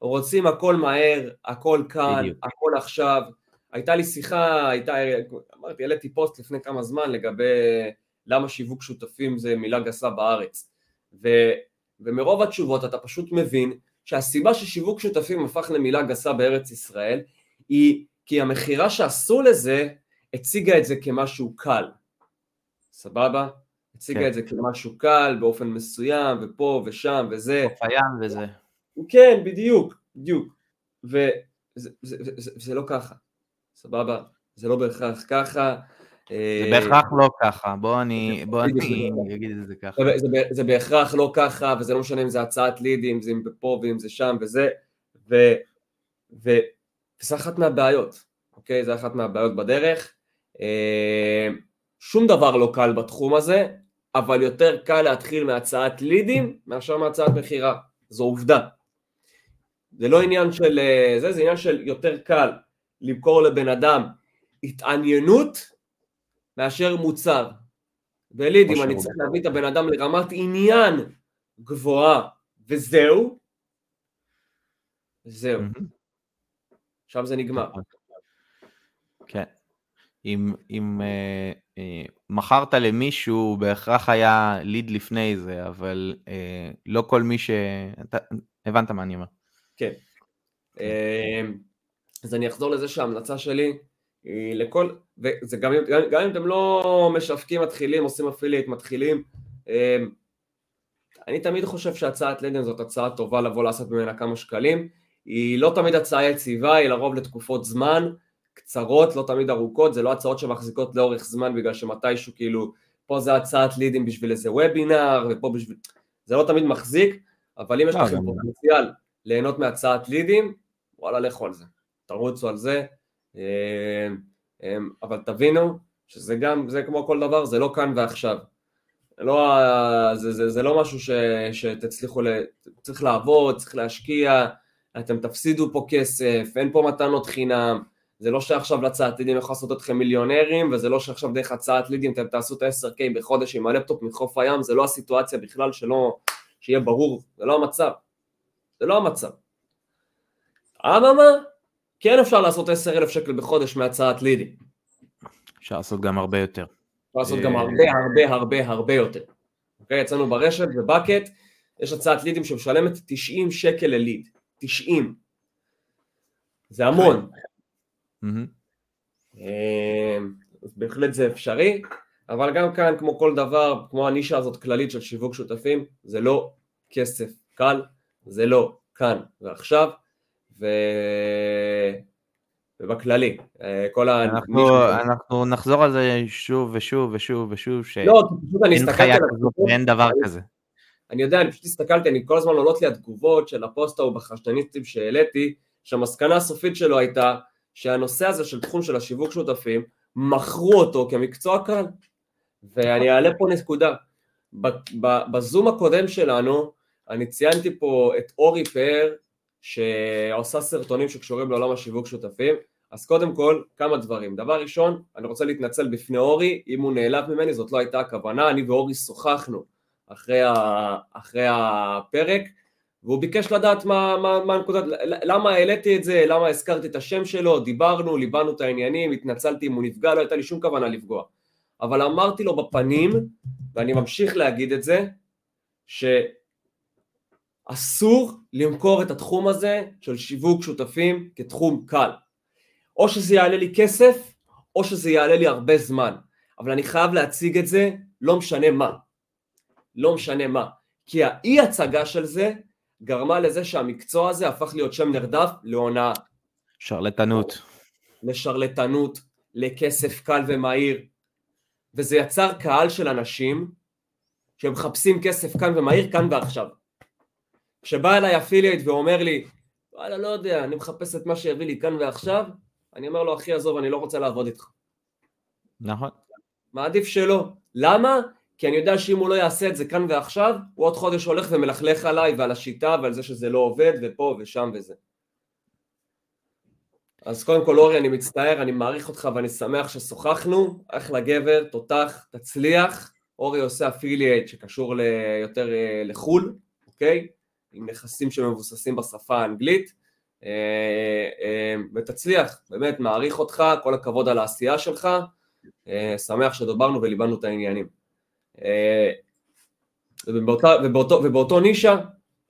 רוצים הכל מהר, הכל כאן, בדיוק. הכל עכשיו. הייתה לי שיחה, הייתה, אמרתי, העליתי פוסט לפני כמה זמן לגבי למה שיווק שותפים זה מילה גסה בארץ. ו, ומרוב התשובות אתה פשוט מבין שהסיבה ששיווק שותפים הפך למילה גסה בארץ ישראל היא כי המכירה שעשו לזה הציגה את זה כמשהו קל. סבבה? הציגה כן. את זה כמשהו קל באופן מסוים ופה ושם וזה. הים וזה. כן, בדיוק, בדיוק. וזה זה, זה, זה, זה לא ככה. סבבה? זה לא בהכרח ככה. זה אה, בהכרח לא ככה, בוא אני, בוא אני אגיד את זה ככה. זה, זה, זה בהכרח לא ככה, וזה לא משנה אם זה הצעת לידים, זה אם פה ואם זה שם וזה, ו, ו, וזה אחת מהבעיות, אוקיי? זה אחת מהבעיות בדרך. אה, שום דבר לא קל בתחום הזה, אבל יותר קל להתחיל מהצעת לידים מאשר מהצעת מכירה, זו עובדה. זה לא עניין של אה, זה, זה עניין של יותר קל למכור לבן אדם התעניינות מאשר מוצר. וליד, אם אני צריך להביא את הבן אדם לרמת עניין גבוהה וזהו, זהו. שם זה נגמר. כן. אם, אם אה, אה, מכרת למישהו, בהכרח היה ליד לפני זה, אבל אה, לא כל מי ש... אתה, הבנת מה אני אומר. כן. כן. אה, אז אני אחזור לזה שההמלצה שלי לכל, וזה גם, גם, גם אם אתם לא משווקים מתחילים, עושים אפילייט מתחילים, אמ, אני תמיד חושב שהצעת לדן זאת הצעה טובה לבוא לעשות ממנה כמה שקלים, היא לא תמיד הצעה יציבה, היא לרוב לתקופות זמן קצרות, לא תמיד ארוכות, זה לא הצעות שמחזיקות לאורך זמן בגלל שמתישהו כאילו, פה זה הצעת לידים בשביל איזה וובינר, ופה בשביל, זה לא תמיד מחזיק, אבל אם יש אה, לכם פוטנציאל ליהנות מהצעת לידים, וואלה לכו על זה. תרוצו על זה, אה, אה, אבל תבינו שזה גם, זה כמו כל דבר, זה לא כאן ועכשיו. לא, זה, זה, זה לא משהו ש, שתצליחו, ל, צריך לעבוד, צריך להשקיע, אתם תפסידו פה כסף, אין פה מתנות חינם, זה לא שעכשיו להצעת לידים יכול לעשות אתכם מיליונרים, וזה לא שעכשיו דרך הצעת לידים אתם תעשו את ה-10K בחודש עם הלפטופ מחוף הים, זה לא הסיטואציה בכלל שלא, שיהיה ברור, זה לא המצב. זה לא המצב. אממה, כן אפשר לעשות 10,000 שקל בחודש מהצעת לידים. אפשר לעשות גם הרבה יותר. אפשר לעשות גם אה, הרבה הרבה הרבה הרבה יותר. אוקיי, יצאנו ברשת, בבקט, יש הצעת לידים שמשלמת 90 שקל לליד. 90. זה המון. אז בהחלט זה אפשרי, אבל גם כאן, כמו כל דבר, כמו הנישה הזאת כללית של שיווק שותפים, זה לא כסף קל, זה לא כאן ועכשיו. ו... ובכללי. אה, כל ה... אנחנו, אנחנו נחזור על זה שוב ושוב ושוב ושוב, שאין לא, על כזאת ואין דבר כזה. אני יודע, אני פשוט הסתכלתי, אני כל הזמן עולות לי התגובות של הפוסט ההוא בחשדניסטים שהעליתי, שהמסקנה הסופית שלו הייתה שהנושא הזה של תחום של השיווק שותפים, מכרו אותו כמקצוע קל. ואני אעלה פה נקודה. בזום הקודם שלנו, אני ציינתי פה את אורי פאר, שעושה סרטונים שקשורים לעולם השיווק שותפים, אז קודם כל, כמה דברים. דבר ראשון, אני רוצה להתנצל בפני אורי, אם הוא נעלב ממני, זאת לא הייתה הכוונה, אני ואורי שוחחנו אחרי, ה, אחרי הפרק, והוא ביקש לדעת מה, מה, מה הנקודת, למה העליתי את זה, למה הזכרתי את השם שלו, דיברנו, ליבנו את העניינים, התנצלתי אם הוא נפגע, לא הייתה לי שום כוונה לפגוע. אבל אמרתי לו בפנים, ואני ממשיך להגיד את זה, שאסור למכור את התחום הזה של שיווק שותפים כתחום קל. או שזה יעלה לי כסף, או שזה יעלה לי הרבה זמן. אבל אני חייב להציג את זה, לא משנה מה. לא משנה מה. כי האי הצגה של זה גרמה לזה שהמקצוע הזה הפך להיות שם נרדף להונאה. שרלטנות. לשרלטנות, לכסף קל ומהיר. וזה יצר קהל של אנשים שמחפשים כסף כאן ומהיר, כאן ועכשיו. כשבא אליי אפילייט ואומר לי, וואלה, לא יודע, אני מחפש את מה שיביא לי כאן ועכשיו, אני אומר לו, אחי, עזוב, אני לא רוצה לעבוד איתך. נכון. מעדיף שלא. למה? כי אני יודע שאם הוא לא יעשה את זה כאן ועכשיו, הוא עוד חודש הולך ומלכלך עליי ועל השיטה ועל זה שזה לא עובד ופה ושם וזה. אז קודם כל אורי אני מצטער, אני מעריך אותך ואני שמח ששוחחנו, אחלה גבר, תותח, תצליח, אורי עושה אפילייט שקשור יותר אה, לחו"ל, אוקיי? עם נכסים שמבוססים בשפה האנגלית, אה, אה, ותצליח, באמת מעריך אותך, כל הכבוד על העשייה שלך, שמח שדיברנו וליבנו את העניינים. ובאותה, ובאותו, ובאותו נישה,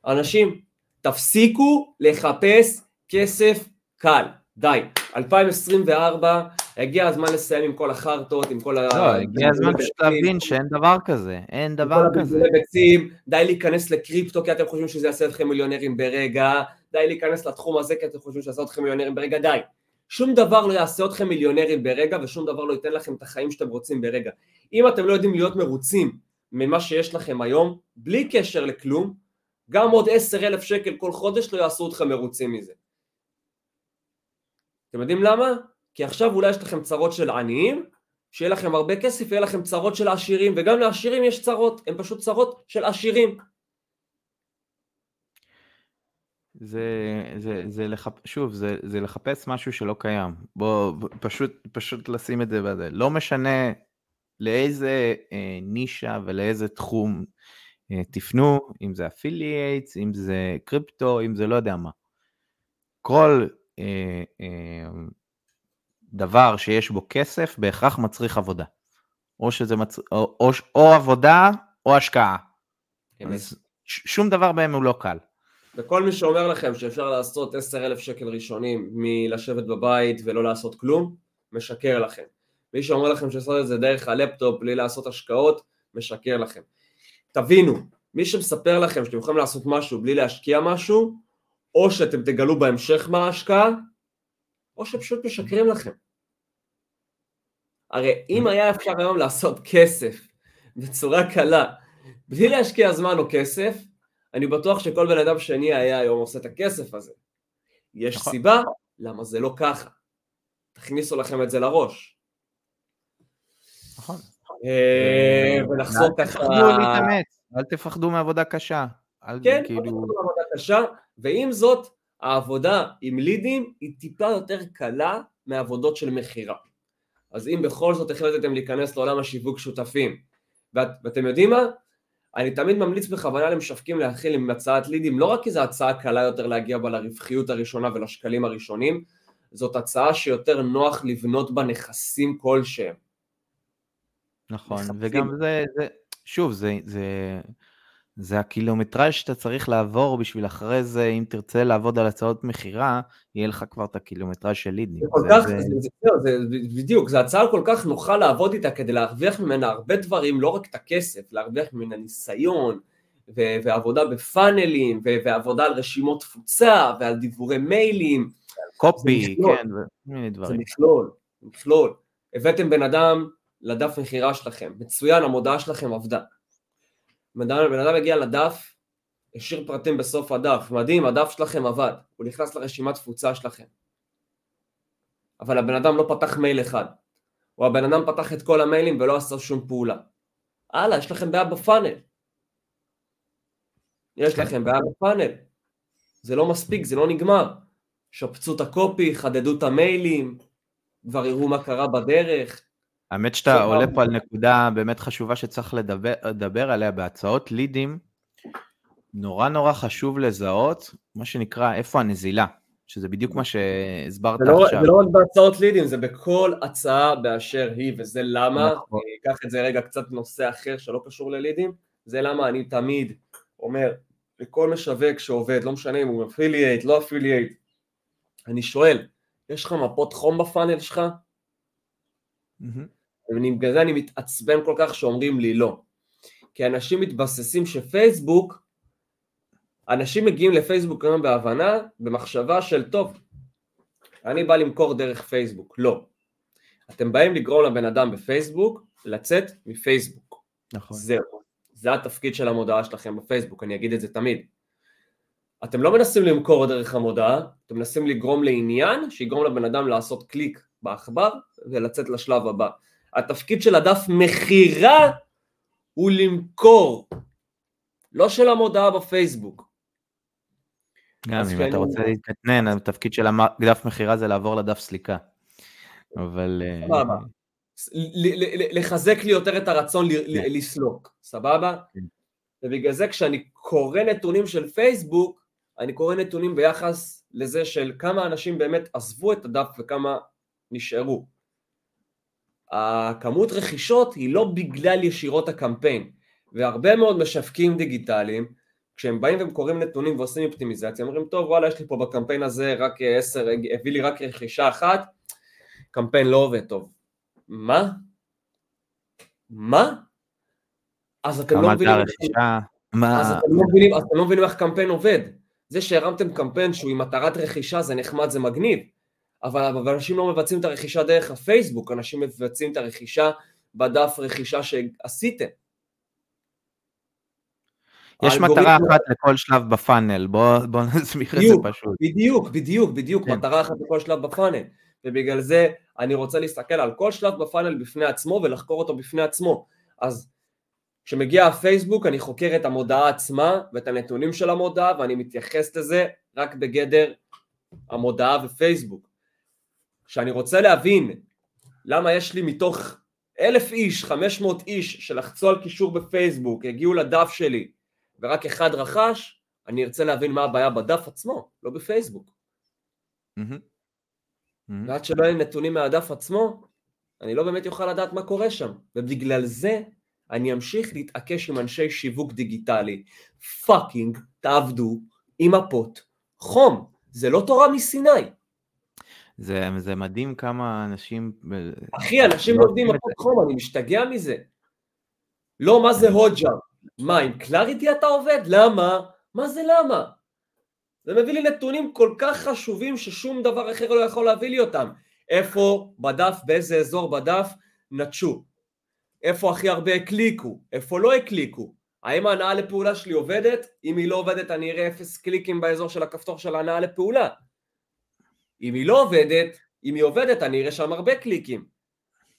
אנשים, תפסיקו לחפש כסף קל. די, 2024, הגיע הזמן לסיים עם כל החרטות, עם כל ה... לא, הגיע הזמן פשוט להבין שאין דבר כזה, אין דבר כזה. ביצים, די להיכנס לקריפטו כי אתם חושבים שזה יעשה אתכם מיליונרים ברגע, די להיכנס לתחום הזה כי אתם חושבים שזה יעשה אתכם מיליונרים ברגע, די. שום דבר לא יעשה אתכם מיליונרים ברגע ושום דבר לא ייתן לכם את החיים שאתם רוצים ברגע. אם אתם לא יודעים להיות מרוצים ממה שיש לכם היום, בלי קשר לכלום, גם עוד עשר אלף שקל כל חודש לא יעשו אתכם מרוצים מזה. אתם יודעים למה? כי עכשיו אולי יש לכם צרות של עניים, שיהיה לכם הרבה כסף, יהיה לכם צרות של עשירים, וגם לעשירים יש צרות, הן פשוט צרות של עשירים. זה, זה, זה לחפ... שוב, זה, זה לחפש משהו שלא קיים. בוא, פשוט, פשוט לשים את זה בזה. לא משנה לאיזה אה, נישה ולאיזה תחום אה, תפנו, אם זה affiliates, אם זה קריפטו, אם זה לא יודע מה. כל אה, אה, דבר שיש בו כסף בהכרח מצריך עבודה. או שזה מצ... או, או, או עבודה או השקעה. אז שום דבר בהם הוא לא קל. וכל מי שאומר לכם שאפשר לעשות 10,000 שקל ראשונים מלשבת בבית ולא לעשות כלום, משקר לכם. מי שאומר לכם שעשות את זה דרך הלפטופ בלי לעשות השקעות, משקר לכם. תבינו, מי שמספר לכם שאתם יכולים לעשות משהו בלי להשקיע משהו, או שאתם תגלו בהמשך מה ההשקעה, או שפשוט משקרים לכם. הרי אם היה אפשר היום לעשות כסף בצורה קלה, בלי להשקיע זמן או כסף, אני בטוח שכל בן אדם שני היה היום עושה את הכסף הזה. יש נכון. סיבה למה זה לא ככה. תכניסו לכם את זה לראש. נכון. אה, ונחזור ככה... אל תפחדו מעבודה קשה. כן, כאילו... אל תפחדו מעבודה קשה, ועם זאת, העבודה עם לידים היא טיפה יותר קלה מעבודות של מכירה. אז אם בכל זאת החלטתם להיכנס לעולם השיווק שותפים, ואת, ואתם יודעים מה? אני תמיד ממליץ בכוונה למשווקים להתחיל עם הצעת לידים, לא רק כי זו הצעה קלה יותר להגיע בה לרווחיות הראשונה ולשקלים הראשונים, זאת הצעה שיותר נוח לבנות בה נכסים כלשהם. נכון, נכסים. וגם זה, זה שוב, זה, זה, זה הקילומטראז' שאתה צריך לעבור בשביל אחרי זה, אם תרצה לעבוד על הצעות מכירה, יהיה לך כבר את הקילומטראז' של לידניק. זה כל זה, כך, זה... זה, זה, זה, בדיוק, זו הצעה כל כך נוחה לעבוד איתה כדי להרוויח ממנה הרבה דברים, לא רק את הכסף, להרוויח ממנה ניסיון, ועבודה בפאנלים, ועבודה על רשימות תפוצה, ועל דיבורי מיילים. קופי, כן, ומיני דברים. זה מכלול, מכלול. הבאתם בן אדם לדף מכירה שלכם, מצוין, המודעה שלכם עבדה. בן אדם הגיע לדף, השאיר פרטים בסוף הדף, מדהים, הדף שלכם עבד, הוא נכנס לרשימת תפוצה שלכם. אבל הבן אדם לא פתח מייל אחד, או הבן אדם פתח את כל המיילים ולא עשה שום פעולה. הלאה, יש לכם בעיה בפאנל. יש כן. לכם בעיה בפאנל. זה לא מספיק, זה לא נגמר. שפצו את הקופי, חדדו את המיילים, כבר יראו מה קרה בדרך. האמת שאתה עולה פה על נקודה באמת חשובה שצריך לדבר, לדבר עליה בהצעות לידים. נורא נורא חשוב לזהות מה שנקרא איפה הנזילה, שזה בדיוק מה שהסברת לא, עכשיו. זה לא רק בהצעות לידים, זה בכל הצעה באשר היא, וזה למה, נכון. אני אקח את זה רגע קצת נושא אחר שלא קשור ללידים, זה למה אני תמיד אומר לכל משווק שעובד, לא משנה אם הוא affiliate, לא affiliate, אני שואל, יש לך מפות חום ב funnel שלך? ובגלל זה אני מתעצבן כל כך שאומרים לי לא. כי אנשים מתבססים שפייסבוק, אנשים מגיעים לפייסבוק היום בהבנה, במחשבה של טוב, אני בא למכור דרך פייסבוק. לא. אתם באים לגרום לבן אדם בפייסבוק לצאת מפייסבוק. נכון. זהו. זה התפקיד של המודעה שלכם בפייסבוק, אני אגיד את זה תמיד. אתם לא מנסים למכור דרך המודעה, אתם מנסים לגרום לעניין שיגרום לבן אדם לעשות קליק בעכבר ולצאת לשלב הבא. התפקיד של הדף מכירה הוא למכור, לא של המודעה בפייסבוק. גם אם אתה רוצה להתקטנן, התפקיד של הדף מכירה זה לעבור לדף סליקה. אבל... אה, סבבה. לחזק לי יותר את הרצון כן. לסלוק, סבבה? כן. ובגלל זה כשאני קורא נתונים של פייסבוק, אני קורא נתונים ביחס לזה של כמה אנשים באמת עזבו את הדף וכמה נשארו. הכמות רכישות היא לא בגלל ישירות הקמפיין, והרבה מאוד משווקים דיגיטליים, כשהם באים והם קוראים נתונים ועושים אופטימיזציה, אומרים טוב וואלה יש לי פה בקמפיין הזה רק עשר, הביא לי רק רכישה אחת, קמפיין לא עובד טוב. מה? מה? אז אתם לא מבינים... אז אתם לא מבינים, אתם לא מבינים איך קמפיין עובד. זה שהרמתם קמפיין שהוא עם מטרת רכישה זה נחמד, זה מגניב, אבל, אבל אנשים לא מבצעים את הרכישה דרך הפייסבוק, אנשים מבצעים את הרכישה בדף רכישה שעשיתם. יש מטרה אחת לכל שלב בפאנל, בוא, בוא נסמיך את זה פשוט. בדיוק, בדיוק, בדיוק, כן. מטרה אחת לכל שלב בפאנל, ובגלל זה אני רוצה להסתכל על כל שלב בפאנל בפני עצמו ולחקור אותו בפני עצמו. אז כשמגיע הפייסבוק אני חוקר את המודעה עצמה ואת הנתונים של המודעה ואני מתייחס לזה רק בגדר המודעה ופייסבוק. כשאני רוצה להבין למה יש לי מתוך אלף איש, חמש מאות איש שלחצו על קישור בפייסבוק, הגיעו לדף שלי ורק אחד רכש, אני ארצה להבין מה הבעיה בדף עצמו, לא בפייסבוק. ועד שלא יהיו נתונים מהדף עצמו, אני לא באמת יוכל לדעת מה קורה שם, ובגלל זה אני אמשיך להתעקש עם אנשי שיווק דיגיטלי. fucking תעבדו עם מפות חום, זה לא תורה מסיני. זה, זה מדהים כמה אנשים... אחי, אנשים לא עובדים מפות חום, אני משתגע מזה. לא, מה זה הוג'ה? מה, עם Clarity אתה עובד? למה? מה זה למה? זה מביא לי נתונים כל כך חשובים ששום דבר אחר לא יכול להביא לי אותם. איפה בדף, באיזה אזור בדף נטשו. איפה הכי הרבה הקליקו, איפה לא הקליקו, האם ההנעה לפעולה שלי עובדת? אם היא לא עובדת אני אראה אפס קליקים באזור של הכפתור של ההנעה לפעולה. אם היא לא עובדת, אם היא עובדת אני אראה שם הרבה קליקים.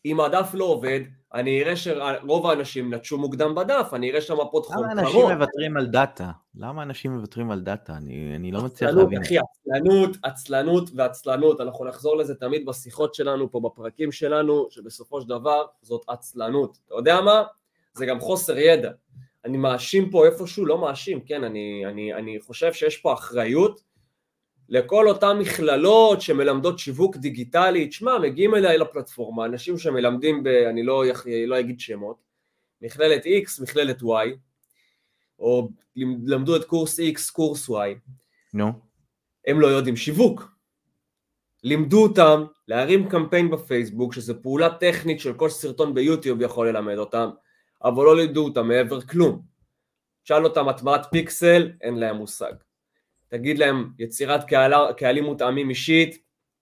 אם הדף לא עובד, אני אראה שרוב האנשים נטשו מוקדם בדף, אני אראה שם מפות חום קרות. למה אנשים מוותרים על דאטה? למה אנשים מוותרים על דאטה? אני, אני לא מצליח להבין. אחי, עצלנות, עצלנות ועצלנות, אנחנו נחזור לזה תמיד בשיחות שלנו פה, בפרקים שלנו, שבסופו של דבר זאת עצלנות. אתה יודע מה? זה גם חוסר ידע. אני מאשים פה איפשהו, לא מאשים, כן, אני, אני, אני חושב שיש פה אחריות לכל אותן מכללות שמלמדות שיווק דיגיטלי, תשמע, מגיעים אליי לפלטפורמה, אנשים שמלמדים ב... אני לא, לא אגיד שמות, מכללת X, מכללת Y, או למדו את קורס X, קורס Y. נו. No. הם לא יודעים שיווק. לימדו אותם להרים קמפיין בפייסבוק, שזו פעולה טכנית של כל סרטון ביוטיוב יכול ללמד אותם, אבל לא לימדו אותם מעבר כלום. תשאל אותם הטמעת פיקסל, אין להם מושג. תגיד להם יצירת קהלה, קהלים מותאמים אישית,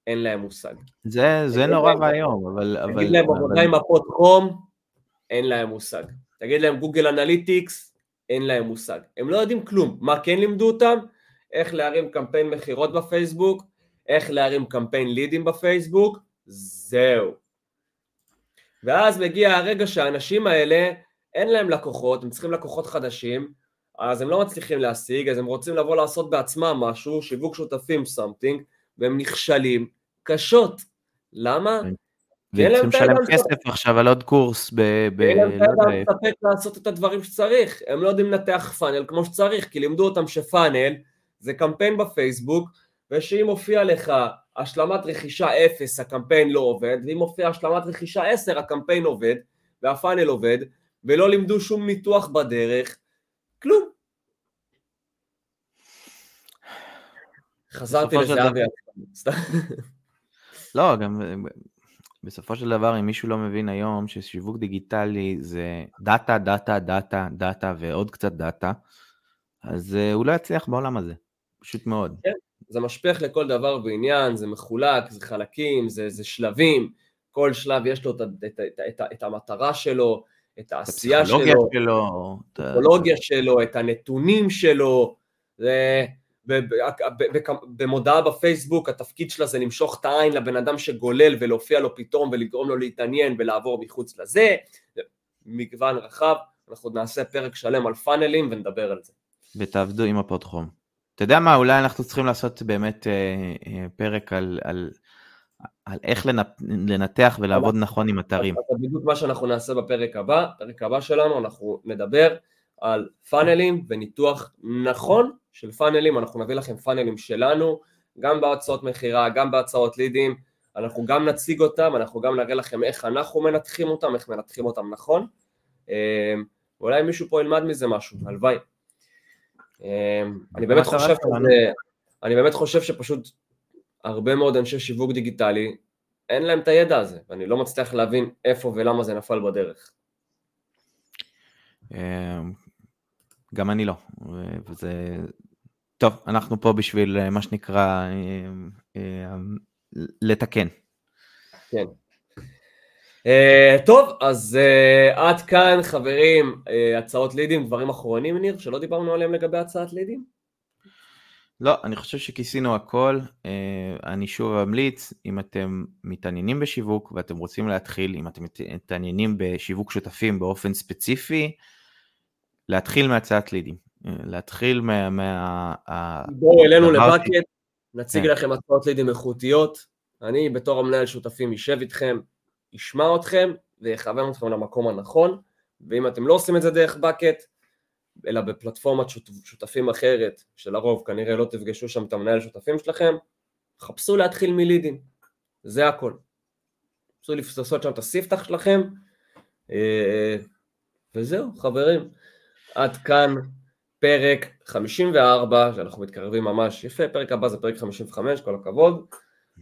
אין להם מושג. זה, זה נורא ואיום, אבל... תגיד להם עבודה עם מפות חום, אין להם מושג. תגיד להם Google Analytics, אין להם מושג. הם לא יודעים כלום. מה כן לימדו אותם? איך להרים קמפיין מכירות בפייסבוק, איך להרים קמפיין לידים בפייסבוק, זהו. ואז מגיע הרגע שהאנשים האלה, אין להם לקוחות, הם צריכים לקוחות חדשים, אז הם לא מצליחים להשיג, אז הם רוצים לבוא לעשות בעצמם משהו, שיווק שותפים something, והם נכשלים קשות. למה? כן. והם צריכים לשלם כסף עכשיו על עוד קורס ב... אין להם לא מספק לעשות את הדברים שצריך, הם לא יודעים לנתח פאנל כמו שצריך, כי לימדו אותם שפאנל זה קמפיין בפייסבוק, ושאם מופיע לך השלמת רכישה 0 הקמפיין לא עובד, ואם מופיע השלמת רכישה 10 הקמפיין עובד, והפאנל עובד, ולא לימדו שום ניתוח בדרך, כלום. חזרתי לזה אבי. לא, גם בסופו של דבר, אם מישהו לא מבין היום ששיווק דיגיטלי זה דאטה, דאטה, דאטה, דאטה ועוד קצת דאטה, אז אה, הוא לא יצליח בעולם הזה, פשוט מאוד. כן, זה משפך לכל דבר ועניין, זה מחולק, זה חלקים, זה, זה שלבים, כל שלב יש לו את, את, את, את, את המטרה שלו, את העשייה שלו, שלו, את הפסיכולוגיה שלו, את הנתונים שלו, זה... במודעה בפייסבוק התפקיד שלה זה למשוך את העין לבן אדם שגולל ולהופיע לו פתאום ולגרום לו להתעניין ולעבור מחוץ לזה, מגוון רחב, אנחנו נעשה פרק שלם על פאנלים ונדבר על זה. ותעבדו עם הפוד חום. אתה יודע מה, אולי אנחנו צריכים לעשות באמת אה, אה, פרק על, על, על איך לנתח ולעבוד נכון עם אתרים. זה בדיוק מה שאנחנו נעשה בפרק הבא, פרק הבא שלנו אנחנו נדבר על פאנלים וניתוח נכון של פאנלים, אנחנו נביא לכם פאנלים שלנו, גם בהצעות מכירה, גם בהצעות לידים, אנחנו גם נציג אותם, אנחנו גם נראה לכם איך אנחנו מנתחים אותם, איך מנתחים אותם נכון. אמ, אולי מישהו פה ילמד מזה משהו, הלוואי. אמ, אני באמת חושב שזה, אני באמת חושב שפשוט הרבה מאוד אנשי שיווק דיגיטלי, אין להם את הידע הזה, ואני לא מצליח להבין איפה ולמה זה נפל בדרך. אמ, גם אני לא, וזה... טוב, אנחנו פה בשביל אה, מה שנקרא אה, אה, לתקן. כן. טוב, אז עד כאן חברים, הצעות לידים, דברים אחרונים ניר, שלא דיברנו עליהם לגבי הצעת לידים? לא, אני חושב שכיסינו הכל. אני שוב אמליץ, אם אתם מתעניינים בשיווק ואתם רוצים להתחיל, אם אתם מתעניינים בשיווק שותפים באופן ספציפי, להתחיל מהצעת לידים. להתחיל מה... מה בואו אלינו לבקט, נציג כן. לכם הצעות לידים איכותיות. אני בתור המנהל שותפים יישב איתכם, ישמע אתכם ויכוון אתכם למקום הנכון, ואם אתם לא עושים את זה דרך בקט, אלא בפלטפורמת שותפים אחרת, שלרוב כנראה לא תפגשו שם את המנהל שותפים שלכם, חפשו להתחיל מלידים, זה הכל. חפשו לעשות שם את הספתח שלכם, אה, וזהו, חברים. עד כאן פרק 54, שאנחנו מתקרבים ממש יפה, פרק הבא זה פרק 55, כל הכבוד.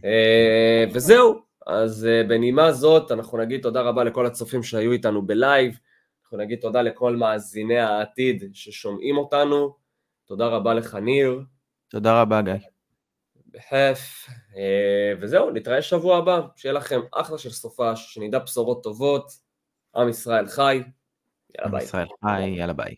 אה, וזהו, אז אה, בנימה זאת אנחנו נגיד תודה רבה לכל הצופים שהיו איתנו בלייב, אנחנו נגיד תודה לכל מאזיני העתיד ששומעים אותנו, תודה רבה לך ניר. תודה רבה גיא. בכיף, אה, וזהו, נתראה שבוע הבא, שיהיה לכם אחלה של סופש, שנדע בשורות טובות, עם ישראל חי. יאללה ביי. ישראל חי, יאללה ביי.